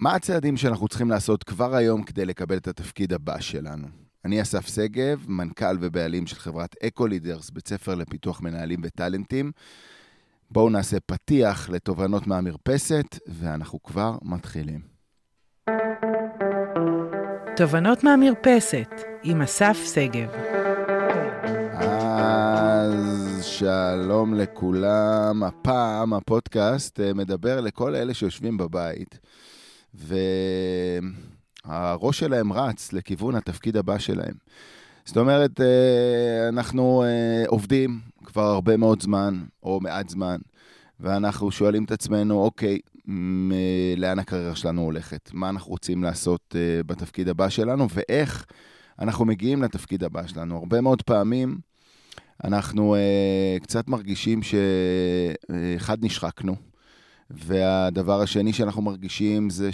מה הצעדים שאנחנו צריכים לעשות כבר היום כדי לקבל את התפקיד הבא שלנו? אני אסף שגב, מנכ"ל ובעלים של חברת אקו-לידרס, בית ספר לפיתוח מנהלים וטאלנטים. בואו נעשה פתיח לתובנות מהמרפסת, ואנחנו כבר מתחילים. תובנות מהמרפסת עם אסף שגב. אז שלום לכולם. הפעם הפודקאסט אה, מדבר לכל אלה שיושבים בבית, והראש שלהם רץ לכיוון התפקיד הבא שלהם. זאת אומרת, אה, אנחנו אה, עובדים כבר הרבה מאוד זמן, או מעט זמן, ואנחנו שואלים את עצמנו, אוקיי, לאן הקריירה שלנו הולכת? מה אנחנו רוצים לעשות בתפקיד הבא שלנו, ואיך אנחנו מגיעים לתפקיד הבא שלנו. הרבה מאוד פעמים אנחנו קצת מרגישים שאחד, נשחקנו, והדבר השני שאנחנו מרגישים זה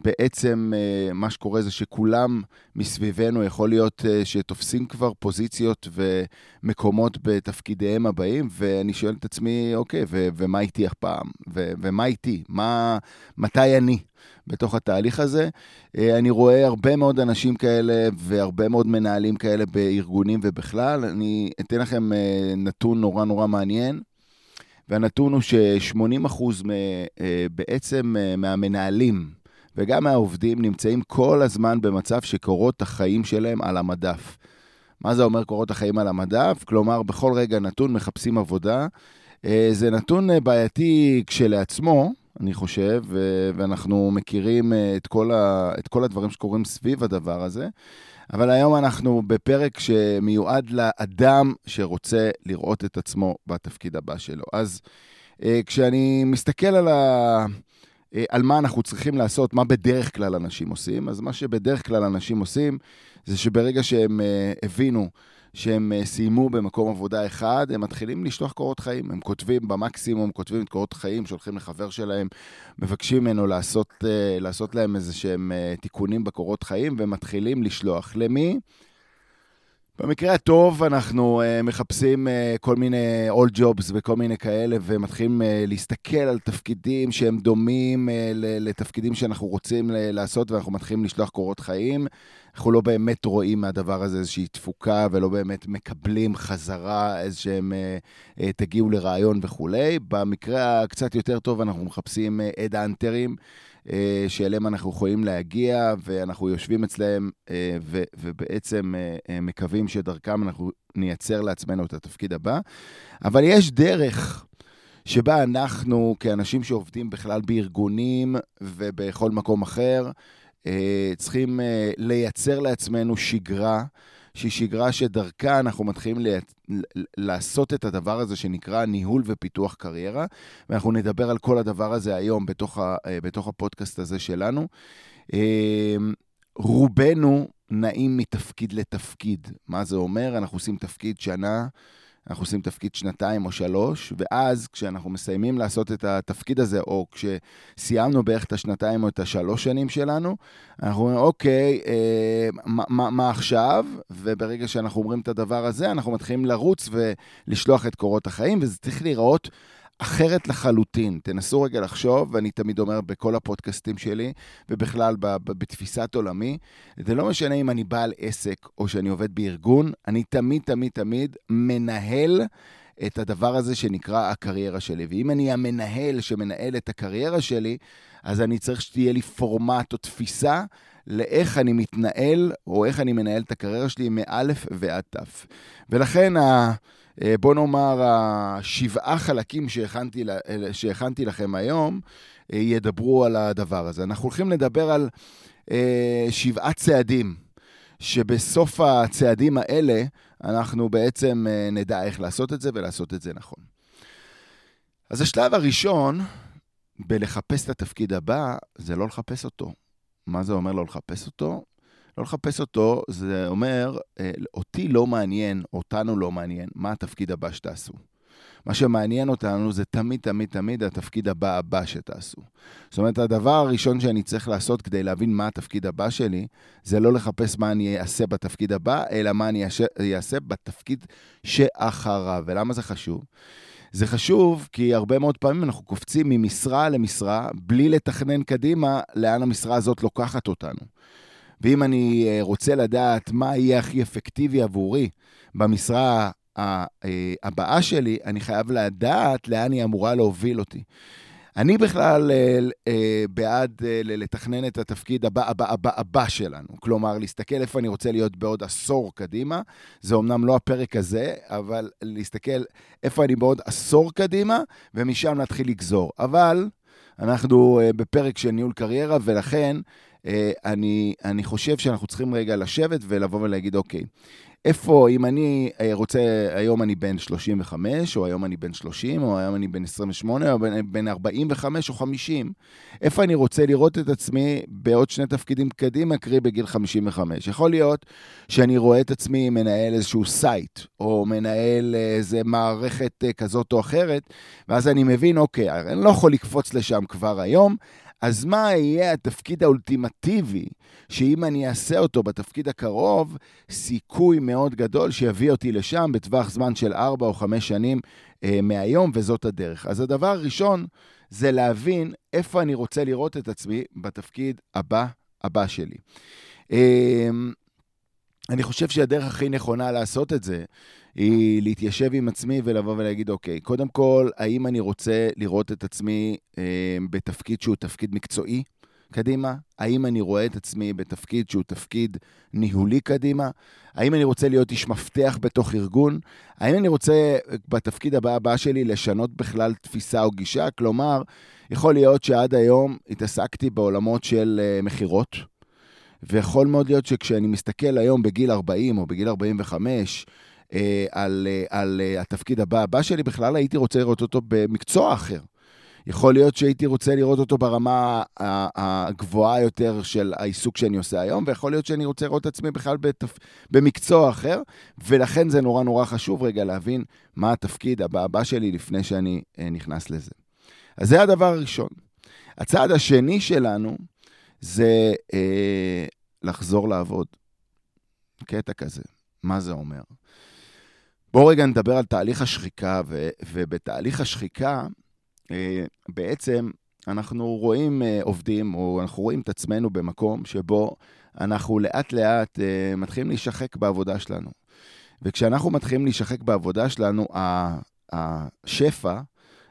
שבעצם uh, מה שקורה זה שכולם מסביבנו, יכול להיות uh, שתופסים כבר פוזיציות ומקומות בתפקידיהם הבאים, ואני שואל את עצמי, אוקיי, ו- ומה איתי אף פעם? ו- ומה איתי? מה, מתי אני? בתוך התהליך הזה. אה, אני רואה הרבה מאוד אנשים כאלה והרבה מאוד מנהלים כאלה בארגונים ובכלל. אני אתן לכם אה, נתון נורא נורא מעניין, והנתון הוא ש-80% אה, בעצם מהמנהלים וגם מהעובדים נמצאים כל הזמן במצב שקורות החיים שלהם על המדף. מה זה אומר קורות החיים על המדף? כלומר, בכל רגע נתון מחפשים עבודה. זה נתון בעייתי כשלעצמו, אני חושב, ואנחנו מכירים אה, את כל, ה, את כל הדברים שקורים סביב הדבר הזה. אבל היום אנחנו בפרק שמיועד לאדם שרוצה לראות את עצמו בתפקיד הבא שלו. אז אה, כשאני מסתכל על, ה, אה, על מה אנחנו צריכים לעשות, מה בדרך כלל אנשים עושים, אז מה שבדרך כלל אנשים עושים, זה שברגע שהם הבינו שהם אה, סיימו במקום עבודה אחד, הם מתחילים לשלוח קורות חיים. הם כותבים במקסימום, כותבים את קורות חיים, שולחים לחבר שלהם, מבקשים ממנו לעשות, אה, לעשות להם איזה שהם אה, תיקונים בקורות חיים, ומתחילים לשלוח. למי? במקרה הטוב, אנחנו מחפשים כל מיני all jobs וכל מיני כאלה, ומתחילים להסתכל על תפקידים שהם דומים לתפקידים שאנחנו רוצים לעשות, ואנחנו מתחילים לשלוח קורות חיים. אנחנו לא באמת רואים מהדבר הזה איזושהי תפוקה, ולא באמת מקבלים חזרה איזשהם, uh, uh, תגיעו לרעיון וכולי. במקרה הקצת יותר טוב, אנחנו מחפשים אד uh, אנטרים. אה, שאליהם אנחנו יכולים להגיע, ואנחנו יושבים אצלם אה, ו- ובעצם אה, מקווים שדרכם אנחנו נייצר לעצמנו את התפקיד הבא. אבל יש דרך שבה אנחנו, כאנשים שעובדים בכלל בארגונים ובכל מקום אחר, צריכים לייצר לעצמנו שגרה. שהיא שגרה שדרכה אנחנו מתחילים ל... לעשות את הדבר הזה שנקרא ניהול ופיתוח קריירה, ואנחנו נדבר על כל הדבר הזה היום בתוך, ה... בתוך הפודקאסט הזה שלנו. רובנו נעים מתפקיד לתפקיד. מה זה אומר? אנחנו עושים תפקיד שנה, אנחנו עושים תפקיד שנתיים או שלוש, ואז כשאנחנו מסיימים לעשות את התפקיד הזה, או כשסיימנו בערך את השנתיים או את השלוש שנים שלנו, אנחנו אומרים, אוקיי, אה, מה, מה, מה עכשיו? וברגע שאנחנו אומרים את הדבר הזה, אנחנו מתחילים לרוץ ולשלוח את קורות החיים, וזה צריך להיראות אחרת לחלוטין. תנסו רגע לחשוב, ואני תמיד אומר בכל הפודקאסטים שלי, ובכלל בתפיסת עולמי, זה לא משנה אם אני בעל עסק או שאני עובד בארגון, אני תמיד, תמיד, תמיד מנהל את הדבר הזה שנקרא הקריירה שלי. ואם אני המנהל שמנהל את הקריירה שלי, אז אני צריך שתהיה לי פורמט או תפיסה לאיך אני מתנהל, או איך אני מנהל את הקריירה שלי מאלף ועד תף. ולכן ה... אה, בוא נאמר, השבעה חלקים שהכנתי, שהכנתי לכם היום אה, ידברו על הדבר הזה. אנחנו הולכים לדבר על אה, שבעה צעדים, שבסוף הצעדים האלה אנחנו בעצם נדע איך לעשות את זה ולעשות את זה נכון. אז השלב הראשון בלחפש את התפקיד הבא, זה לא לחפש אותו. מה זה אומר לא לחפש אותו? לא לחפש אותו, זה אומר, אה, אותי לא מעניין, אותנו לא מעניין, מה התפקיד הבא שתעשו. מה שמעניין אותנו זה תמיד, תמיד, תמיד התפקיד הבא הבא שתעשו. זאת אומרת, הדבר הראשון שאני צריך לעשות כדי להבין מה התפקיד הבא שלי, זה לא לחפש מה אני אעשה בתפקיד הבא, אלא מה אני אעשה בתפקיד שאחריו. ולמה זה חשוב? זה חשוב, כי הרבה מאוד פעמים אנחנו קופצים ממשרה למשרה, בלי לתכנן קדימה לאן המשרה הזאת לוקחת אותנו. ואם אני אה, רוצה לדעת מה יהיה הכי אפקטיבי עבורי במשרה אה, הבאה שלי, אני חייב לדעת לאן היא אמורה להוביל אותי. אני בכלל אה, אה, בעד אה, לתכנן את התפקיד הבא, הבא, הבא, הבא שלנו. כלומר, להסתכל איפה אני רוצה להיות בעוד עשור קדימה. זה אומנם לא הפרק הזה, אבל להסתכל איפה אני בעוד עשור קדימה, ומשם להתחיל לגזור. אבל אנחנו בפרק של ניהול קריירה, ולכן אני, אני חושב שאנחנו צריכים רגע לשבת ולבוא ולהגיד, אוקיי, איפה, אם אני אה, רוצה, היום אני בן 35, או היום אני בן 30, או היום אני בן 28, או בן 45 או 50, איפה אני רוצה לראות את עצמי בעוד שני תפקידים קדימה, קרי בגיל 55? יכול להיות שאני רואה את עצמי מנהל איזשהו site, או מנהל איזה מערכת אה, כזאת או אחרת, ואז אני מבין, אוקיי, אני לא יכול לקפוץ לשם כבר היום, אז מה יהיה התפקיד האולטימטיבי, שאם אני אעשה אותו בתפקיד הקרוב, סיכוי מאוד גדול שיביא אותי לשם בטווח זמן של 4 או 5 שנים אה, מהיום, וזאת הדרך. אז הדבר הראשון זה להבין איפה אני רוצה לראות את עצמי בתפקיד הבא, הבא שלי. אה, אני חושב שהדרך הכי נכונה לעשות את זה, היא להתיישב עם עצמי ולבוא ולהגיד, אוקיי, קודם כל, האם אני רוצה לראות את עצמי אה, בתפקיד שהוא תפקיד מקצועי קדימה? האם אני רואה את עצמי בתפקיד שהוא תפקיד ניהולי קדימה? האם אני רוצה להיות איש מפתח בתוך ארגון? האם אני רוצה בתפקיד הבא הבא שלי לשנות בכלל תפיסה או גישה? כלומר, יכול להיות שעד היום התעסקתי בעולמות של אה, מכירות, ויכול מאוד להיות שכשאני מסתכל היום בגיל 40 או בגיל 45, אה, על, אה, על אה, התפקיד הבא הבא שלי, בכלל הייתי רוצה לראות אותו במקצוע אחר. יכול להיות שהייתי רוצה לראות אותו ברמה הגבוהה יותר של העיסוק שאני עושה היום, ויכול להיות שאני רוצה לראות את עצמי בכלל בתפ... במקצוע אחר, ולכן זה נורא נורא חשוב רגע להבין מה התפקיד הבא הבא שלי לפני שאני אה, נכנס לזה. אז זה הדבר הראשון. הצעד השני שלנו זה אה, לחזור לעבוד. קטע כזה. מה זה אומר? בואו רגע נדבר על תהליך השחיקה, ו, ובתהליך השחיקה, אה, בעצם אנחנו רואים אה, עובדים, או אנחנו רואים את עצמנו במקום שבו אנחנו לאט לאט אה, מתחילים להישחק בעבודה שלנו. וכשאנחנו מתחילים להישחק בעבודה שלנו, השפע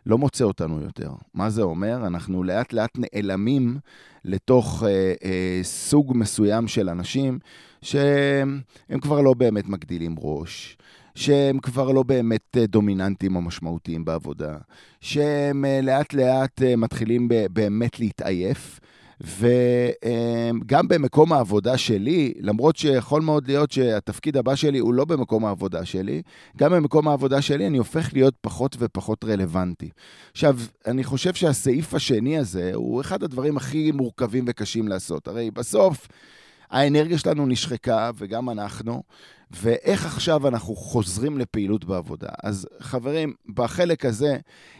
לא מוצא אותנו יותר. מה זה אומר? אנחנו לאט לאט נעלמים לתוך אה, אה, סוג מסוים של אנשים שהם כבר לא באמת מגדילים ראש. שהם כבר לא באמת אה, דומיננטיים או משמעותיים בעבודה, שהם אה, לאט לאט אה, מתחילים באמת להתעייף. וגם במקום העבודה שלי, למרות שיכול מאוד להיות שהתפקיד הבא שלי הוא לא במקום העבודה שלי, גם במקום העבודה שלי אני הופך להיות פחות ופחות רלוונטי. עכשיו, אני חושב שהסעיף השני הזה הוא אחד הדברים הכי מורכבים וקשים לעשות. הרי בסוף... האנרגיה שלנו נשחקה, וגם אנחנו, ואיך עכשיו אנחנו חוזרים לפעילות בעבודה. אז חברים, בחלק הזה,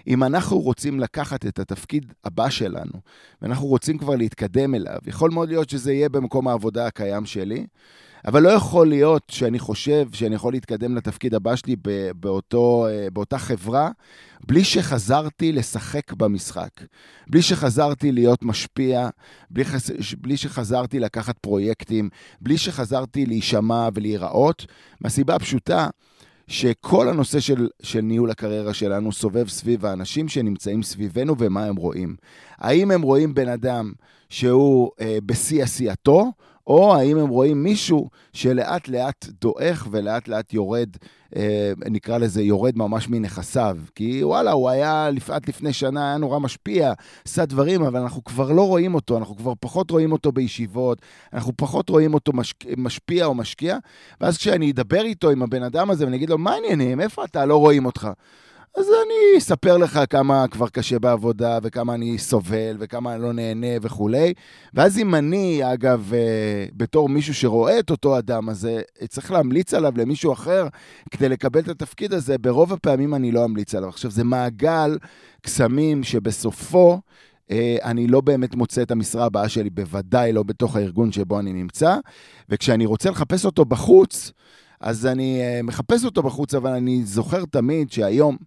אם אנחנו רוצים לקחת את התפקיד הבא שלנו, ואנחנו רוצים כבר להתקדם אליו, יכול מאוד להיות שזה יהיה במקום העבודה הקיים שלי, אבל לא יכול להיות שאני חושב שאני יכול להתקדם לתפקיד הבא שלי באותו, אה, באותה חברה, בלי שחזרתי לשחק במשחק, בלי שחזרתי להיות משפיע, בלי, חז... בלי שחזרתי לקחת פרויקטים, בלי שחזרתי להישמע ולהיראות, מהסיבה הפשוטה שכל הנושא של, של ניהול הקריירה שלנו סובב סביב האנשים שנמצאים סביבנו ומה הם רואים. האם הם רואים בן אדם שהוא אה, בשיא עשייתו, או האם הם רואים מישהו שלאט לאט דועך ולאט לאט יורד, אה, נקרא לזה, יורד ממש מנכסיו. כי וואלה, הוא היה עד לפני שנה, היה נורא משפיע, עשה דברים, אבל אנחנו כבר לא רואים אותו, אנחנו כבר פחות רואים אותו בישיבות, אנחנו פחות רואים אותו מש, משפיע או משקיע, ואז כשאני אדבר איתו, עם הבן אדם הזה, ואני אגיד לו, מה העניינים? איפה אתה? לא רואים אותך. אז אני אספר לך כמה כבר קשה בעבודה, וכמה אני סובל, וכמה אני לא נהנה וכולי. ואז אם אני, אגב, אה, בתור מישהו שרואה את אותו אדם הזה, צריך להמליץ עליו למישהו אחר כדי לקבל את התפקיד הזה, ברוב הפעמים אני לא אמליץ עליו. עכשיו, זה מעגל קסמים שבסופו... אה, אני לא באמת מוצא את המשרה הבאה שלי, בוודאי לא בתוך הארגון שבו אני נמצא, וכשאני רוצה לחפש אותו בחוץ, אז אני uh, מחפש אותו בחוץ, אבל אני זוכר תמיד שהיום,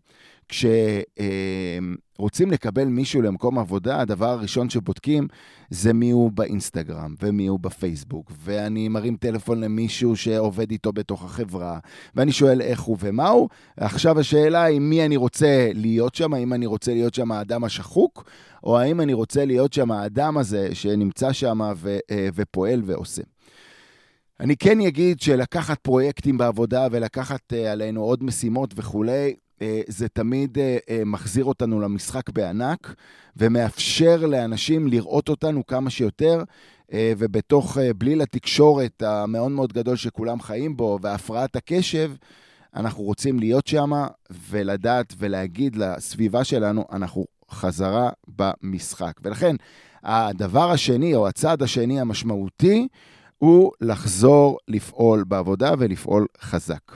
כשרוצים לקבל מישהו למקום עבודה, הדבר הראשון שבודקים זה מי הוא באינסטגרם ומי הוא בפייסבוק, ואני מרים טלפון למישהו שעובד איתו בתוך החברה, ואני שואל איך הוא ומה הוא. עכשיו השאלה היא מי אני רוצה להיות שם, האם אני רוצה להיות שם האדם השחוק, או האם אני רוצה להיות שם האדם הזה שנמצא שם אה, ופועל ועושה. אני כן אגיד שלקחת פרויקטים בעבודה ולקחת אה, עלינו עוד משימות וכולי, אה, זה תמיד מחזיר אותנו למשחק בענק ומאפשר לאנשים לראות אותנו כמה שיותר, ובתוך בליל התקשורת המאוד מאוד גדול שכולם חיים בו והפרעת הקשב, אנחנו רוצים להיות שם ולדעת ולהגיד לסביבה שלנו, אנחנו חזרה במשחק. ולכן, הדבר השני, או הצעד השני המשמעותי, הוא לחזור לפעול בעבודה ולפעול חזק.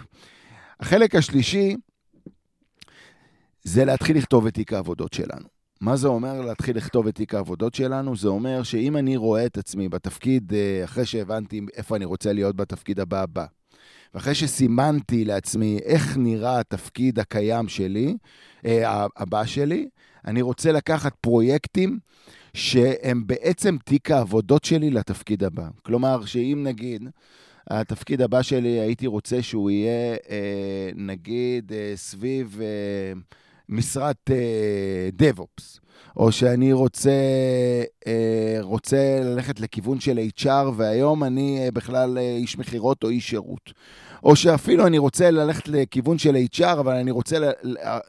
החלק השלישי זה להתחיל לכתוב את תיק העבודות שלנו. מה זה אומר להתחיל לכתוב את תיק העבודות שלנו? זה אומר שאם אני רואה את עצמי בתפקיד, אה, אחרי שהבנתי איפה אני רוצה להיות בתפקיד הבא הבא, ואחרי שסימנתי לעצמי איך נראה התפקיד הקיים שלי, אה, הבא שלי, אני רוצה לקחת פרויקטים שהם בעצם תיק העבודות שלי לתפקיד הבא. כלומר, שאם נגיד, התפקיד הבא שלי, הייתי רוצה שהוא יהיה, אה, נגיד, אה, סביב משרת DevOps. או שאני רוצה, רוצה ללכת לכיוון של HR, והיום אני בכלל איש מכירות או איש שירות. או שאפילו אני רוצה ללכת לכיוון של HR, אבל אני רוצה.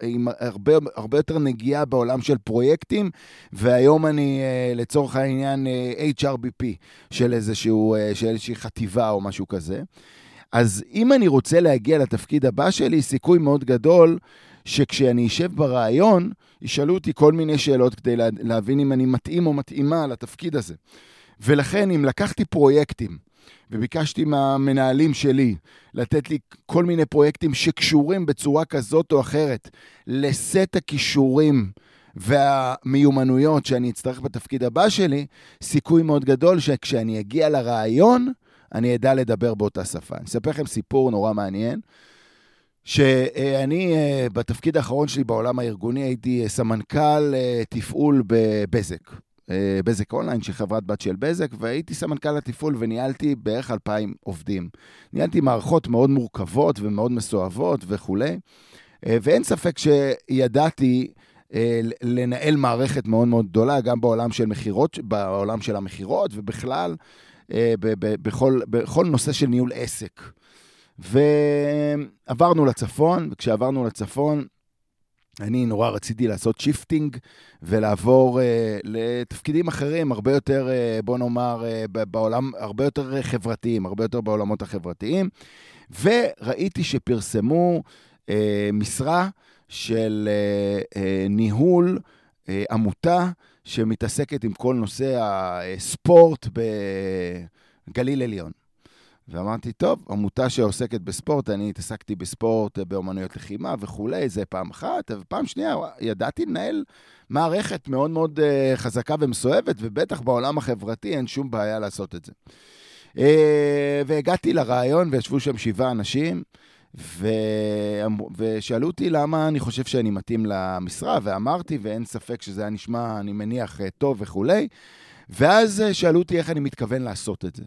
עם הרבה, הרבה יותר נגיעה בעולם של פרויקטים, והיום אני אה, לצורך העניין אה, HRBP של, איזשהו, אה, של איזושהי חטיבה או משהו כזה. אז אם אני רוצה להגיע לתפקיד הבא שלי, סיכוי מאוד גדול שכשאני אשב ברעיון, ישאלו אותי כל מיני שאלות כדי להבין אם אני מתאים או מתאימה לתפקיד הזה. ולכן, אם לקחתי פרויקטים, וביקשתי מהמנהלים שלי לתת לי כל מיני פרויקטים שקשורים בצורה כזאת או אחרת לסט הכישורים והמיומנויות שאני אצטרך בתפקיד הבא שלי, סיכוי מאוד גדול שכשאני אגיע לרעיון, אני אדע לדבר באותה שפה. אני אספר לכם סיפור נורא מעניין. שאני, אה, בתפקיד האחרון שלי בעולם הארגוני, הייתי סמנכ"ל אה, תפעול בבזק. אה, בזק אונליין, שהיא חברת בת של בזק, והייתי סמנכ"ל התפעול וניהלתי בערך 2,000 עובדים. ניהלתי מערכות מאוד מורכבות ומאוד מסואבות וכולי, אה, ואין ספק שידעתי אה, לנהל מערכת מאוד מאוד גדולה, גם בעולם של מכירות, בעולם של המכירות, ובכלל, בכל, בכל נושא של ניהול עסק. ועברנו לצפון, וכשעברנו לצפון, אני נורא רציתי לעשות shifting ולעבור אה, לתפקידים אחרים, הרבה יותר, אה, בוא נאמר, אה, בעולם, הרבה יותר חברתיים, הרבה יותר בעולמות החברתיים. וראיתי שפרסמו אה, משרה של אה, אה, ניהול אה, עמותה שמתעסקת עם כל נושא הספורט בגליל עליון. ואמרתי, טוב, עמותה שעוסקת בספורט, אני התעסקתי בספורט, באומנויות לחימה וכולי, זה פעם אחת, ופעם שנייה, ידעתי לנהל מערכת מאוד מאוד uh, חזקה ומסואבת, ובטח בעולם החברתי אין שום בעיה לעשות את זה. Uh, והגעתי לרעיון, וישבו שם שבעה אנשים, ו... ושאלו אותי למה אני חושב שאני מתאים למשרה, ואמרתי, ואין ספק שזה היה נשמע, אני מניח, טוב וכולי, ואז שאלו אותי איך אני מתכוון לעשות את זה.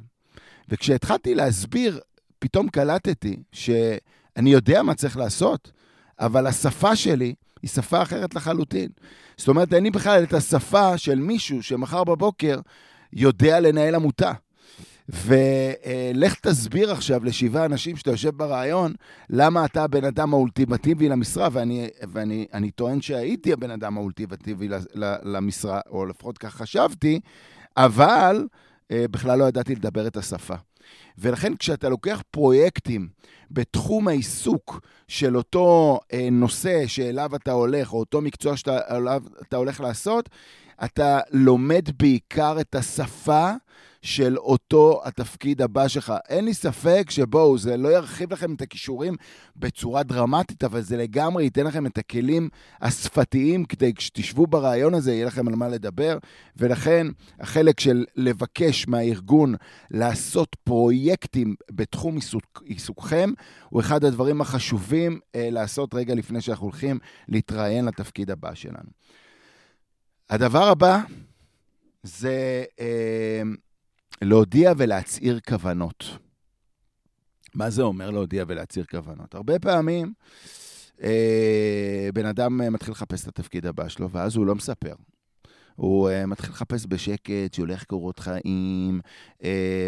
וכשהתחלתי להסביר, פתאום קלטתי שאני יודע מה צריך לעשות, אבל השפה שלי היא שפה אחרת לחלוטין. זאת אומרת, אין לי בכלל את השפה של מישהו שמחר בבוקר יודע לנהל עמותה. ולך תסביר עכשיו לשבעה אנשים שאתה יושב ברעיון, למה אתה הבן אדם האולטימטיבי למשרה, ואני, ואני אני טוען שהייתי הבן אדם האולטימטיבי למשרה, או לפחות כך חשבתי, אבל אה, בכלל לא ידעתי לדבר את השפה. ולכן כשאתה לוקח פרויקטים בתחום העיסוק של אותו אה, נושא שאליו אתה הולך, או אותו מקצוע שאתה הולך לעשות, אתה לומד בעיקר את השפה של אותו התפקיד הבא שלך. אין לי ספק שבואו, זה לא ירחיב לכם את הכישורים בצורה דרמטית, אבל זה לגמרי ייתן לכם את הכלים השפתיים כדי שתשבו ברעיון הזה, יהיה לכם על מה לדבר. ולכן, החלק של לבקש מהארגון לעשות פרויקטים בתחום עיסוק, עיסוקכם, הוא אחד הדברים החשובים אה, לעשות רגע לפני שאנחנו הולכים להתראיין לתפקיד הבא שלנו. הדבר הבא זה אה, להודיע ולהצהיר כוונות. מה זה אומר להודיע ולהצהיר כוונות? הרבה פעמים אה, בן אדם מתחיל לחפש את התפקיד הבא שלו, ואז הוא לא מספר. הוא uh, מתחיל לחפש בשקט, שהולך קורות חיים uh,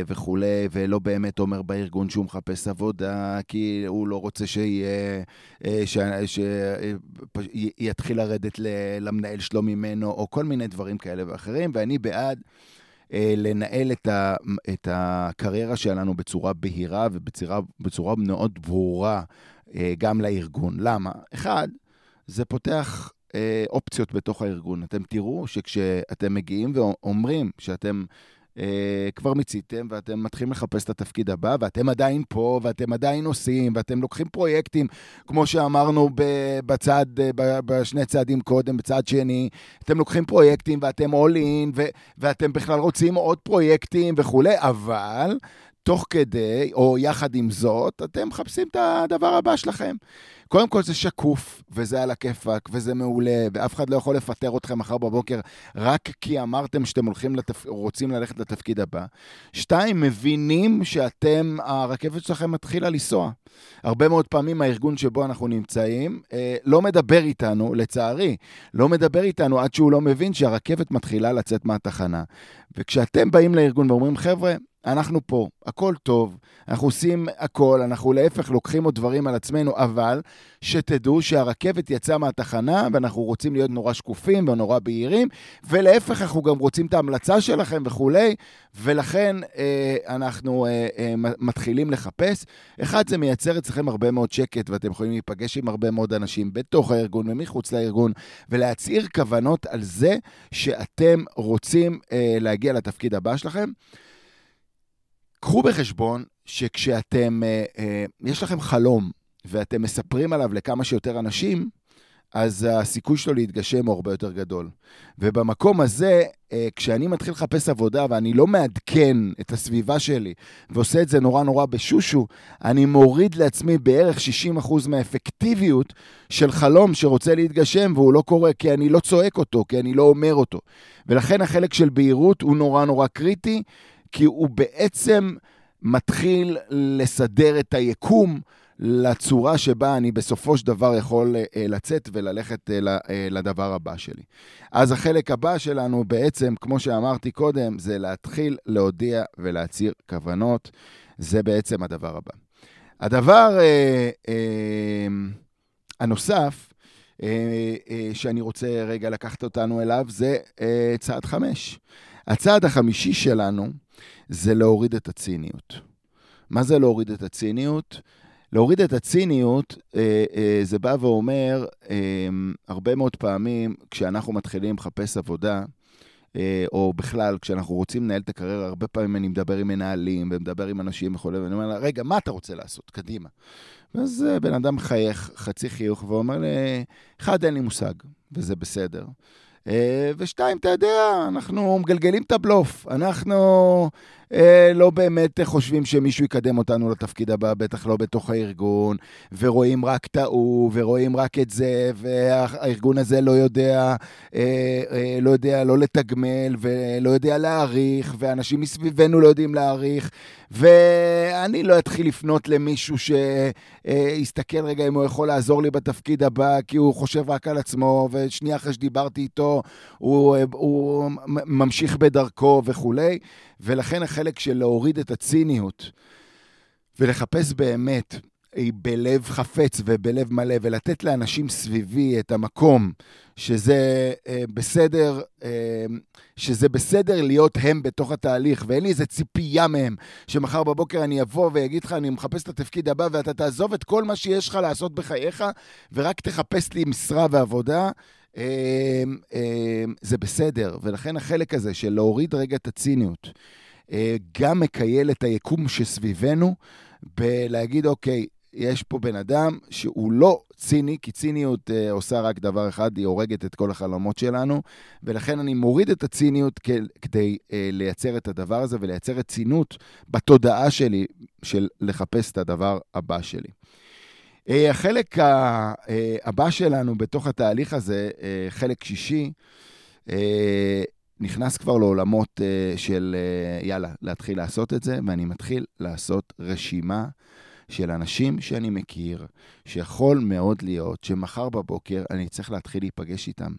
וכולי, ולא באמת אומר בארגון שהוא מחפש עבודה, כי הוא לא רוצה שיהיה, uh, שיתחיל לרדת למנהל שלו ממנו, או כל מיני דברים כאלה ואחרים, ואני בעד. Uh, לנהל את, ה, את הקריירה שלנו בצורה בהירה ובצורה מאוד ברורה uh, גם לארגון. למה? אחד, זה פותח אה, אופציות בתוך הארגון. אתם תראו שכשאתם מגיעים ואומרים שאתם אה, כבר מיציתם ואתם מתחילים לחפש את התפקיד הבא, ואתם עדיין פה, ואתם עדיין עושים, ואתם לוקחים פרויקטים, כמו שאמרנו בצד, אה, בשני צעדים קודם, בצד שני, אתם לוקחים פרויקטים ואתם all in, ואתם בכלל רוצים עוד פרויקטים וכולי, אבל תוך כדי, או יחד עם זאת, אתם מחפשים את הדבר הבא שלכם. קודם כל זה שקוף, וזה על הכיפאק, וזה מעולה, ואף אחד לא יכול לפטר אתכם מחר בבוקר רק כי אמרתם שאתם הולכים לתפ... רוצים ללכת לתפקיד הבא. שתיים, מבינים שאתם, הרכבת שלכם מתחילה לנסוע. הרבה מאוד פעמים הארגון שבו אנחנו נמצאים אה, לא מדבר איתנו, לצערי, לא מדבר איתנו עד שהוא לא מבין שהרכבת מתחילה לצאת מהתחנה. וכשאתם באים לארגון ואומרים, חבר'ה, אנחנו פה, הכל טוב, אנחנו עושים הכל, אנחנו להפך לוקחים עוד דברים על עצמנו, אבל שתדעו שהרכבת יצאה מהתחנה ואנחנו רוצים להיות נורא שקופים ונורא בהירים, ולהפך אנחנו גם רוצים את ההמלצה שלכם וכולי, ולכן אה, אנחנו אה, אה, מתחילים לחפש. אחד, זה מייצר אצלכם הרבה מאוד שקט, ואתם יכולים להיפגש עם הרבה מאוד אנשים בתוך הארגון ומחוץ לארגון, ולהצהיר כוונות על זה שאתם רוצים אה, להגיע לתפקיד הבא שלכם. קחו בחשבון שכשאתם, אה, אה, יש לכם חלום ואתם מספרים עליו לכמה שיותר אנשים, אז הסיכוי שלו להתגשם הוא הרבה יותר גדול. ובמקום הזה, אה, כשאני מתחיל לחפש עבודה ואני לא מעדכן את הסביבה שלי ועושה את זה נורא נורא בשושו, אני מוריד לעצמי בערך 60% מהאפקטיביות של חלום שרוצה להתגשם והוא לא קורה כי אני לא צועק אותו, כי אני לא אומר אותו. ולכן החלק של בהירות הוא נורא נורא קריטי, כי הוא בעצם מתחיל לסדר את היקום לצורה שבה אני בסופו של דבר יכול אה, לצאת וללכת אה, אה, לדבר הבא שלי. אז החלק הבא שלנו בעצם, כמו שאמרתי קודם, זה להתחיל להודיע ולהצהיר כוונות. זה בעצם הדבר הבא. הדבר אה, אה, הנוסף, אה, אה, שאני רוצה רגע לקחת אותנו אליו, זה אה, צעד חמש. הצעד החמישי שלנו זה להוריד את הציניות. מה זה להוריד את הציניות? להוריד את הציניות, אה, אה, זה בא ואומר, אה, הרבה מאוד פעמים כשאנחנו מתחילים לחפש עבודה, או בכלל, כשאנחנו רוצים לנהל את הקריירה, הרבה פעמים אני מדבר עם מנהלים ומדבר עם אנשים וכו', ואני אומר לה, רגע, מה אתה רוצה לעשות? קדימה. ואז בן אדם מחייך, חצי חיוך, ואומר לי, אחד, אין לי מושג, וזה בסדר. אה, ושתיים, אתה יודע, אנחנו מגלגלים את הבלוף. אנחנו לא באמת חושבים שמישהו יקדם אותנו לתפקיד הבא, בטח לא בתוך הארגון, ורואים רק את ההוא, ורואים רק את זה, והארגון הזה לא יודע, אה, אה, לא יודע לא לתגמל, ולא יודע להעריך, ואנשים מסביבנו לא יודעים להעריך, ואני לא אתחיל לפנות למישהו שיסתכל רגע אם הוא יכול לעזור לי בתפקיד הבא, כי הוא חושב רק על עצמו, ושנייה אחרי שדיברתי איתו, הוא, הוא ממשיך בדרכו וכולי. ולכן החלק של להוריד את הציניות ולחפש באמת בלב חפץ ובלב מלא, ולתת לאנשים סביבי את המקום שזה אה, בסדר, אה, שזה בסדר להיות הם בתוך התהליך, ואין לי איזה ציפייה מהם, שמחר בבוקר אני אבוא ואגיד לך, אני מחפש את התפקיד הבא, ואתה תעזוב את כל מה שיש לך לעשות בחייך, ורק תחפש לי משרה ועבודה. אה, אה, זה בסדר, ולכן החלק הזה של להוריד רגע את הציניות, אה, גם מקייל את היקום שסביבנו, בלהגיד, אוקיי, יש פה בן אדם שהוא לא ציני, כי ציניות אה, עושה רק דבר אחד, היא הורגת את כל החלומות שלנו, ולכן אני מוריד את הציניות כדי אה, לייצר את הדבר הזה ולייצר רצינות בתודעה שלי של לחפש את הדבר הבא שלי. אה, החלק אה, הבא שלנו בתוך התהליך הזה, אה, חלק שישי, נכנס כבר לעולמות של יאללה, להתחיל לעשות את זה, ואני מתחיל לעשות רשימה של אנשים שאני מכיר, שיכול מאוד להיות שמחר בבוקר אני צריך להתחיל להיפגש איתם.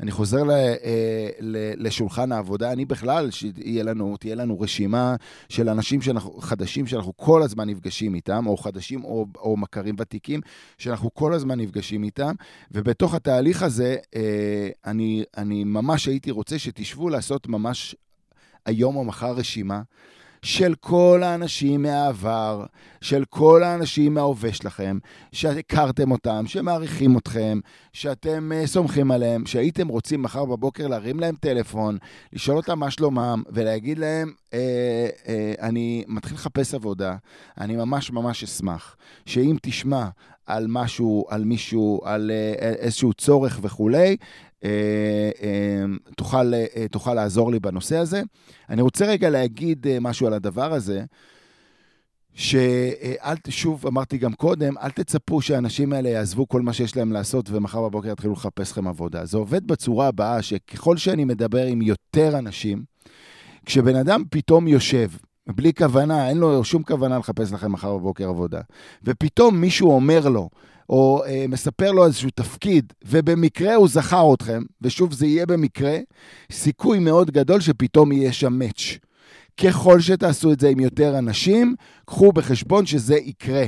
אני חוזר ל, אה, ל, לשולחן העבודה, אני בכלל, שתהיה לנו, תהיה לנו רשימה של אנשים שאנחנו, חדשים שאנחנו כל הזמן נפגשים איתם, או חדשים או, או מכרים ותיקים, שאנחנו כל הזמן נפגשים איתם, ובתוך התהליך הזה, אה, אני, אני ממש הייתי רוצה שתשבו לעשות ממש היום או מחר רשימה. של כל האנשים מהעבר, של כל האנשים מההווה שלכם, שהכרתם אותם, שמעריכים אתכם, שאתם uh, סומכים עליהם, שהייתם רוצים מחר בבוקר להרים להם טלפון, לשאול אותם מה שלומם, ולהגיד להם, אה, אה, אני מתחיל לחפש עבודה, אני ממש ממש אשמח שאם תשמע על משהו, על מישהו, על אה, איזשהו צורך וכולי, תוכל, אה, תוכל לעזור לי בנושא הזה. אני רוצה רגע להגיד משהו על הדבר הזה, שאל, שוב, אמרתי גם קודם, אל תצפו שהאנשים האלה יעזבו כל מה שיש להם לעשות ומחר בבוקר יתחילו לחפש לכם עבודה. זה עובד בצורה הבאה, שככל שאני מדבר עם יותר אנשים, כשבן אדם פתאום יושב, בלי כוונה, אין לו שום כוונה לחפש לכם מחר בבוקר עבודה, ופתאום מישהו אומר לו, או אה, מספר לו איזשהו תפקיד, ובמקרה הוא זכר אתכם, ושוב, זה יהיה במקרה, סיכוי מאוד גדול שפתאום יהיה שם מאץ'. ככל שתעשו את זה עם יותר אנשים, קחו בחשבון שזה יקרה.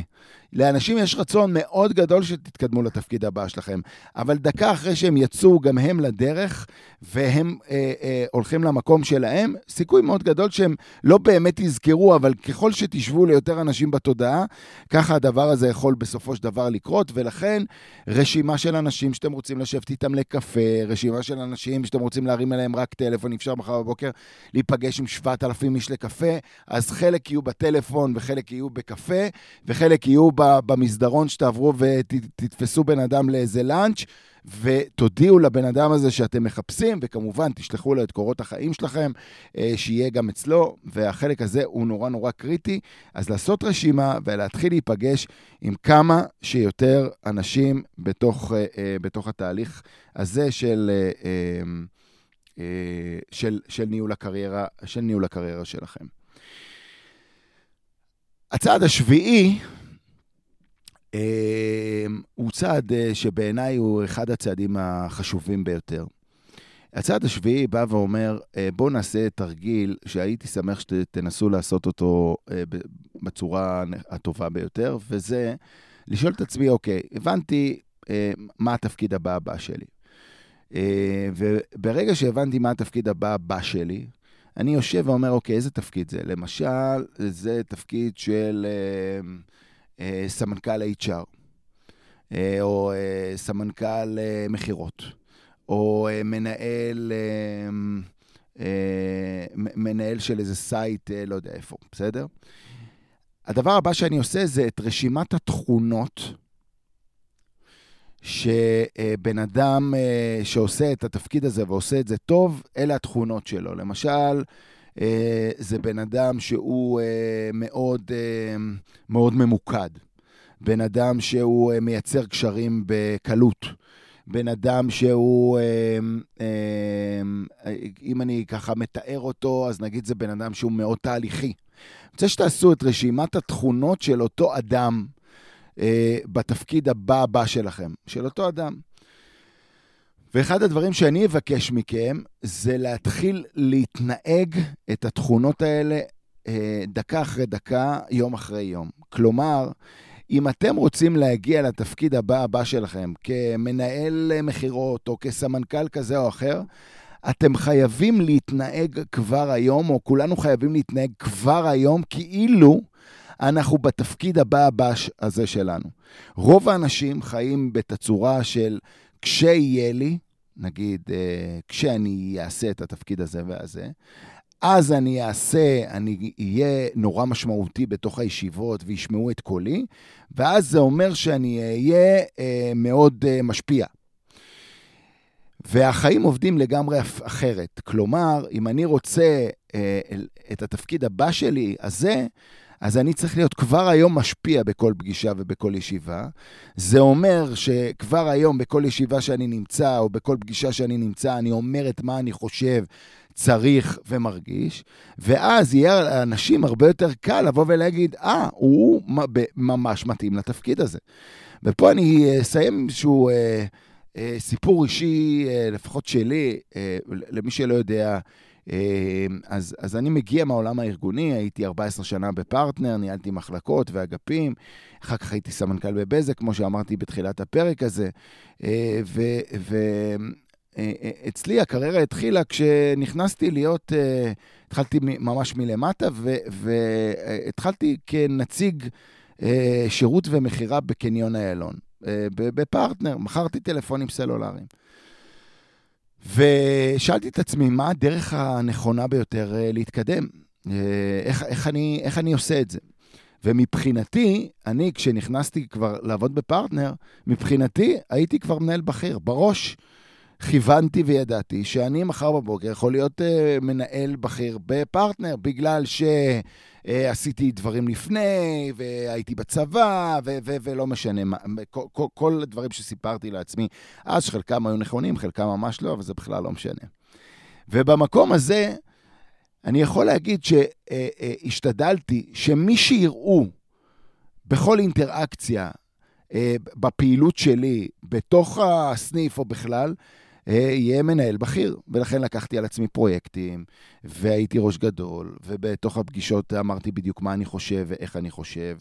לאנשים יש רצון מאוד גדול שתתקדמו לתפקיד הבא שלכם, אבל דקה אחרי שהם יצאו גם הם לדרך, והם אה, אה, הולכים למקום שלהם, סיכוי מאוד גדול שהם לא באמת יזכרו, אבל ככל שתשבו ליותר אנשים בתודעה, ככה הדבר הזה יכול בסופו של דבר לקרות, ולכן רשימה של אנשים שאתם רוצים לשבת איתם לקפה, רשימה של אנשים שאתם רוצים להרים אליהם רק טלפון, אפשר מחר בבוקר להיפגש עם 7,000 איש לקפה, אז חלק יהיו בטלפון וחלק יהיו בקפה, וחלק יהיו במסדרון שתעברו ותתפסו בן אדם לאיזה לאנץ', ותודיעו לבן אדם הזה שאתם מחפשים, וכמובן תשלחו לו את קורות החיים שלכם, אה, שיהיה גם אצלו, והחלק הזה הוא נורא נורא קריטי. אז לעשות רשימה ולהתחיל להיפגש עם כמה שיותר אנשים בתוך, אה, אה, בתוך התהליך הזה של, של, של, ניהול הקריירה, של ניהול הקריירה שלכם. הצעד השביעי, הוא צעד אה, שבעיניי הוא אחד הצעדים החשובים ביותר. הצעד השביעי בא ואומר, אה, בואו נעשה תרגיל שהייתי שמח שתנסו לעשות אותו אה, בצורה הטובה ביותר, וזה לשאול את עצמי, אוקיי, הבנתי מה התפקיד הבא הבא שלי. וברגע שהבנתי מה התפקיד הבא הבא שלי, אני יושב ואומר, אוקיי, איזה תפקיד זה? למשל, זה תפקיד של... אה, סמנכ"ל HR, אה, או אה, סמנכ"ל מכירות, או מנהל, מנהל של איזה site, לא יודע איפה, בסדר? הדבר הבא שאני עושה זה את רשימת התכונות שבן אדם שעושה את התפקיד הזה ועושה את זה טוב, אלה התכונות שלו. למשל, אה, זה בן אדם שהוא אה, מאוד, אה, מאוד ממוקד. בן אדם שהוא מייצר קשרים בקלות. בן אדם שהוא, אם אני ככה מתאר אותו, אז נגיד זה בן אדם שהוא מאוד תהליכי. אני רוצה שתעשו את רשימת התכונות של אותו אדם בתפקיד הבא הבא שלכם, של אותו אדם. ואחד הדברים שאני אבקש מכם זה להתחיל להתנהג את התכונות האלה אה, דקה אחרי דקה, יום אחרי יום. כלומר, אם אתם רוצים להגיע לתפקיד הבא הבא שלכם, כמנהל מכירות או כסמנכ"ל כזה או אחר, אתם חייבים להתנהג כבר היום, או כולנו חייבים להתנהג כבר היום, כאילו אנחנו בתפקיד הבא הבא הזה שלנו. רוב האנשים חיים בתצורה של כשיהיה לי, נגיד, אה, כשאני אעשה את התפקיד הזה והזה, אז אני אעשה, אני אהיה נורא משמעותי בתוך הישיבות וישמעו את קולי, ואז זה אומר שאני אהיה אה, מאוד אה, משפיע. והחיים עובדים לגמרי אחרת. כלומר, אם אני רוצה את התפקיד הבא שלי, הזה, אז אני צריך להיות כבר היום משפיע בכל פגישה ובכל ישיבה. זה אומר שכבר היום בכל ישיבה שאני נמצא, או בכל פגישה שאני נמצא, אני אומר את מה אני חושב, צריך ומרגיש, ואז יהיה לאנשים הרבה יותר קל לבוא ולהגיד, אה, ah, הוא ממש מתאים לתפקיד הזה. ופה אני אסיים איזשהו אה, אה, סיפור אישי, אה, לפחות שלי, אה, למי שלא יודע, אז, אז אני מגיע מהעולם הארגוני, הייתי 14 שנה בפרטנר, ניהלתי מחלקות ואגפים, אחר כך הייתי סמנכ"ל בבזק, כמו שאמרתי בתחילת הפרק הזה, אה, ואצלי אה, אה, הקריירה התחילה כשנכנסתי להיות, התחלתי ממש מלמטה, והתחלתי כנציג שירות ומכירה בקניון איילון, בפרטנר, מכרתי טלפונים סלולריים. ושאלתי את עצמי, מה הדרך הנכונה ביותר אה, להתקדם? אה, איך, איך, אני, איך אני עושה את זה? ומבחינתי, אני, כשנכנסתי כבר לעבוד בפרטנר, מבחינתי הייתי כבר מנהל בכיר. בראש כיוונתי וידעתי שאני מחר בבוקר יכול להיות uh, מנהל בכיר בפרטנר, בגלל ש... אה, עשיתי דברים לפני, והייתי בצבא, ו- ו- ולא משנה מה, כל, כל, כל הדברים שסיפרתי לעצמי, אז חלקם היו נכונים, חלקם ממש לא, אבל זה בכלל לא משנה. ובמקום הזה, אני יכול להגיד שהשתדלתי שמי שיראו בכל אינטראקציה, אה, בפעילות שלי, בתוך הסניף או בכלל, אה, יהיה מנהל בכיר. ולכן לקחתי על עצמי פרויקטים, והייתי ראש גדול, ובתוך הפגישות אמרתי בדיוק מה אני חושב ואיך אני חושב,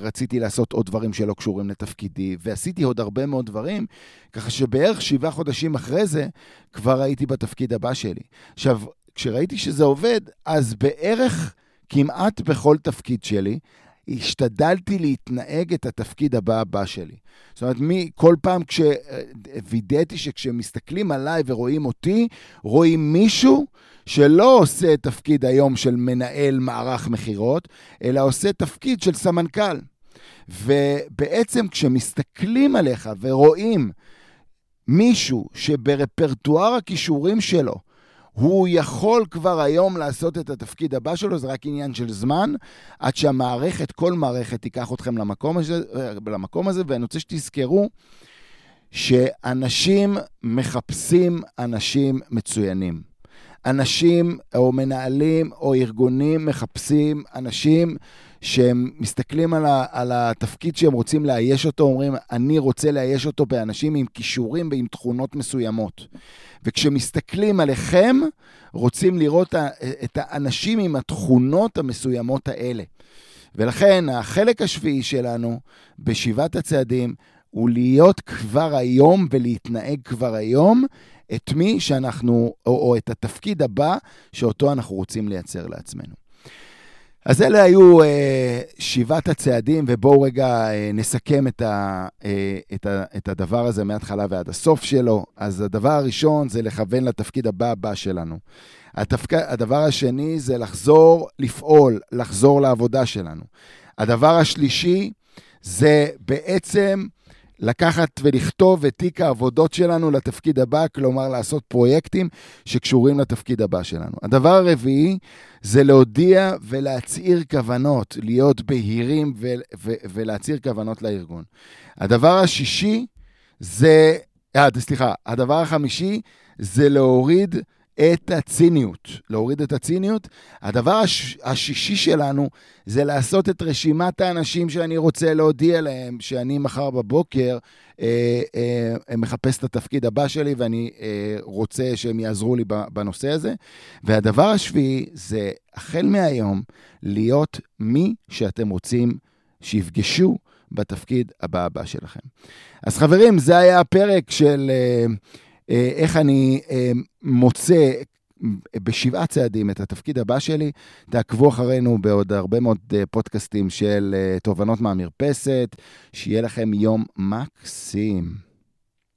ורציתי לעשות עוד דברים שלא קשורים לתפקידי, ועשיתי עוד הרבה מאוד דברים, ככה שבערך שבעה חודשים אחרי זה, כבר הייתי בתפקיד הבא שלי. עכשיו, כשראיתי שזה עובד, אז בערך כמעט בכל תפקיד שלי, השתדלתי להתנהג את התפקיד הבא הבא שלי. זאת אומרת, מי, כל פעם כשווידאתי שכשמסתכלים עליי ורואים אותי, רואים מישהו שלא עושה תפקיד היום של מנהל מערך מכירות, אלא עושה תפקיד של סמנכ"ל. ובעצם כשמסתכלים עליך ורואים מישהו שברפרטואר הכישורים שלו, הוא יכול כבר היום לעשות את התפקיד הבא שלו, זה רק עניין של זמן, עד שהמערכת, כל מערכת תיקח אתכם למקום הזה, למקום הזה ואני רוצה שתזכרו שאנשים מחפשים אנשים מצוינים. אנשים או מנהלים או ארגונים מחפשים אנשים שהם מסתכלים על, ה, על התפקיד שהם רוצים לאייש אותו, אומרים, אני רוצה לאייש אותו באנשים עם כישורים ועם תכונות מסוימות. וכשמסתכלים עליכם, רוצים לראות את האנשים עם התכונות המסוימות האלה. ולכן החלק השביעי שלנו בשבעת הצעדים הוא להיות כבר היום ולהתנהג כבר היום את מי שאנחנו, או, או את התפקיד הבא שאותו אנחנו רוצים לייצר לעצמנו. אז אלה היו אה, שבעת הצעדים, ובואו רגע אה, נסכם את, ה, אה, את, ה, את הדבר הזה מההתחלה ועד הסוף שלו. אז הדבר הראשון זה לכוון לתפקיד הבא הבא שלנו. התפק... הדבר השני זה לחזור לפעול, לחזור לעבודה שלנו. הדבר השלישי זה בעצם לקחת ולכתוב את תיק העבודות שלנו לתפקיד הבא, כלומר לעשות פרויקטים שקשורים לתפקיד הבא שלנו. הדבר הרביעי זה להודיע ולהצהיר כוונות, להיות בהירים ו- ו- ולהצהיר כוונות לארגון. הדבר השישי זה, אה, סליחה, הדבר החמישי זה להוריד את הציניות, להוריד את הציניות. הדבר הש, השישי שלנו זה לעשות את רשימת האנשים שאני רוצה להודיע להם שאני מחר בבוקר אה, אה, מחפש את התפקיד הבא שלי ואני אה, רוצה שהם יעזרו לי בנושא הזה. והדבר השביעי זה החל מהיום להיות מי שאתם רוצים שיפגשו בתפקיד הבא הבא שלכם. אז חברים, זה היה הפרק של... אה, איך אני אה, מוצא בשבעה צעדים את התפקיד הבא שלי. תעקבו אחרינו בעוד הרבה מאוד אה, פודקאסטים של תובנות מהמרפסת. שיהיה לכם יום מקסים.